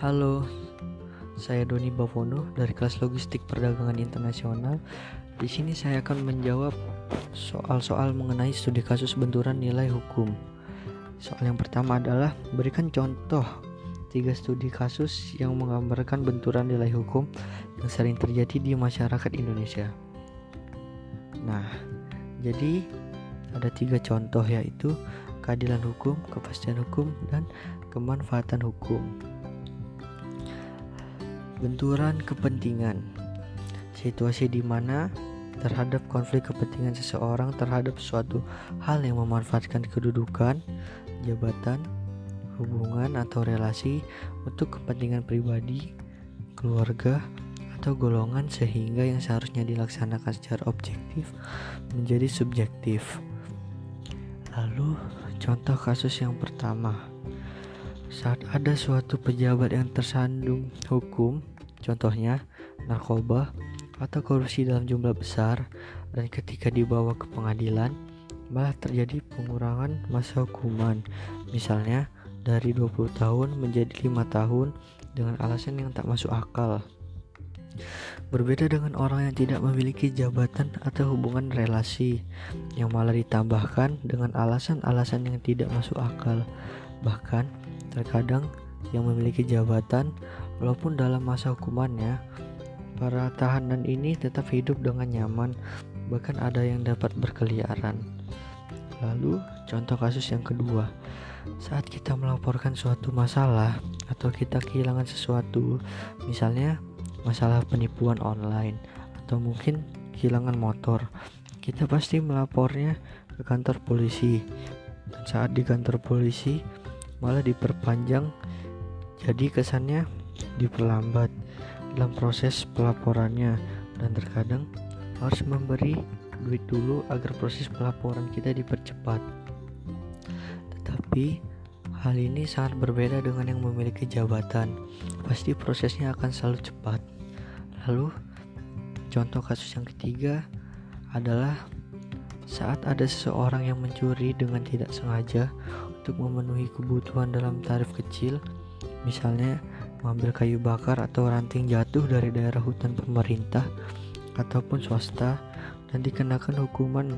Halo, saya Doni Bavono dari kelas Logistik Perdagangan Internasional. Di sini saya akan menjawab soal-soal mengenai studi kasus benturan nilai hukum. Soal yang pertama adalah berikan contoh tiga studi kasus yang menggambarkan benturan nilai hukum yang sering terjadi di masyarakat Indonesia. Nah, jadi ada tiga contoh yaitu keadilan hukum, kepastian hukum, dan kemanfaatan hukum. Benturan kepentingan situasi di mana terhadap konflik kepentingan seseorang terhadap suatu hal yang memanfaatkan kedudukan, jabatan, hubungan atau relasi untuk kepentingan pribadi, keluarga, atau golongan sehingga yang seharusnya dilaksanakan secara objektif menjadi subjektif. Lalu, contoh kasus yang pertama. Saat ada suatu pejabat yang tersandung hukum Contohnya, narkoba atau korupsi dalam jumlah besar dan ketika dibawa ke pengadilan malah terjadi pengurangan masa hukuman. Misalnya dari 20 tahun menjadi lima tahun dengan alasan yang tak masuk akal. Berbeda dengan orang yang tidak memiliki jabatan atau hubungan relasi yang malah ditambahkan dengan alasan-alasan yang tidak masuk akal. Bahkan terkadang yang memiliki jabatan walaupun dalam masa hukumannya para tahanan ini tetap hidup dengan nyaman bahkan ada yang dapat berkeliaran. Lalu contoh kasus yang kedua. Saat kita melaporkan suatu masalah atau kita kehilangan sesuatu misalnya masalah penipuan online atau mungkin kehilangan motor kita pasti melapornya ke kantor polisi. Dan saat di kantor polisi malah diperpanjang jadi kesannya diperlambat dalam proses pelaporannya dan terkadang harus memberi duit dulu agar proses pelaporan kita dipercepat. Tetapi hal ini sangat berbeda dengan yang memiliki jabatan. Pasti prosesnya akan selalu cepat. Lalu contoh kasus yang ketiga adalah saat ada seseorang yang mencuri dengan tidak sengaja untuk memenuhi kebutuhan dalam tarif kecil misalnya mengambil kayu bakar atau ranting jatuh dari daerah hutan pemerintah ataupun swasta dan dikenakan hukuman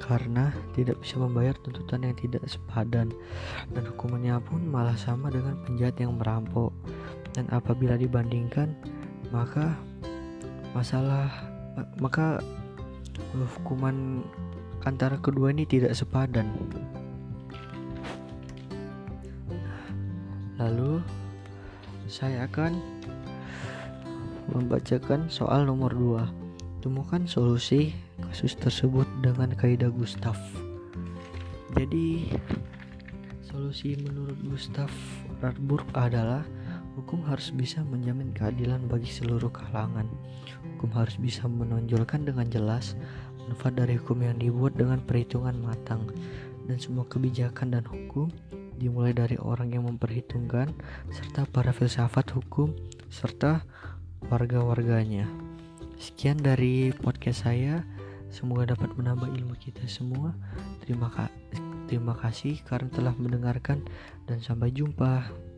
karena tidak bisa membayar tuntutan yang tidak sepadan. Dan hukumannya pun malah sama dengan penjahat yang merampok. Dan apabila dibandingkan maka masalah maka hukuman antara kedua ini tidak sepadan Lalu saya akan membacakan soal nomor 2. Temukan solusi kasus tersebut dengan kaidah Gustav. Jadi solusi menurut Gustav Radburg adalah hukum harus bisa menjamin keadilan bagi seluruh kalangan. Hukum harus bisa menonjolkan dengan jelas manfaat dari hukum yang dibuat dengan perhitungan matang dan semua kebijakan dan hukum dimulai dari orang yang memperhitungkan serta para filsafat hukum serta warga-warganya. Sekian dari podcast saya. Semoga dapat menambah ilmu kita semua. Terima kasih terima kasih karena telah mendengarkan dan sampai jumpa.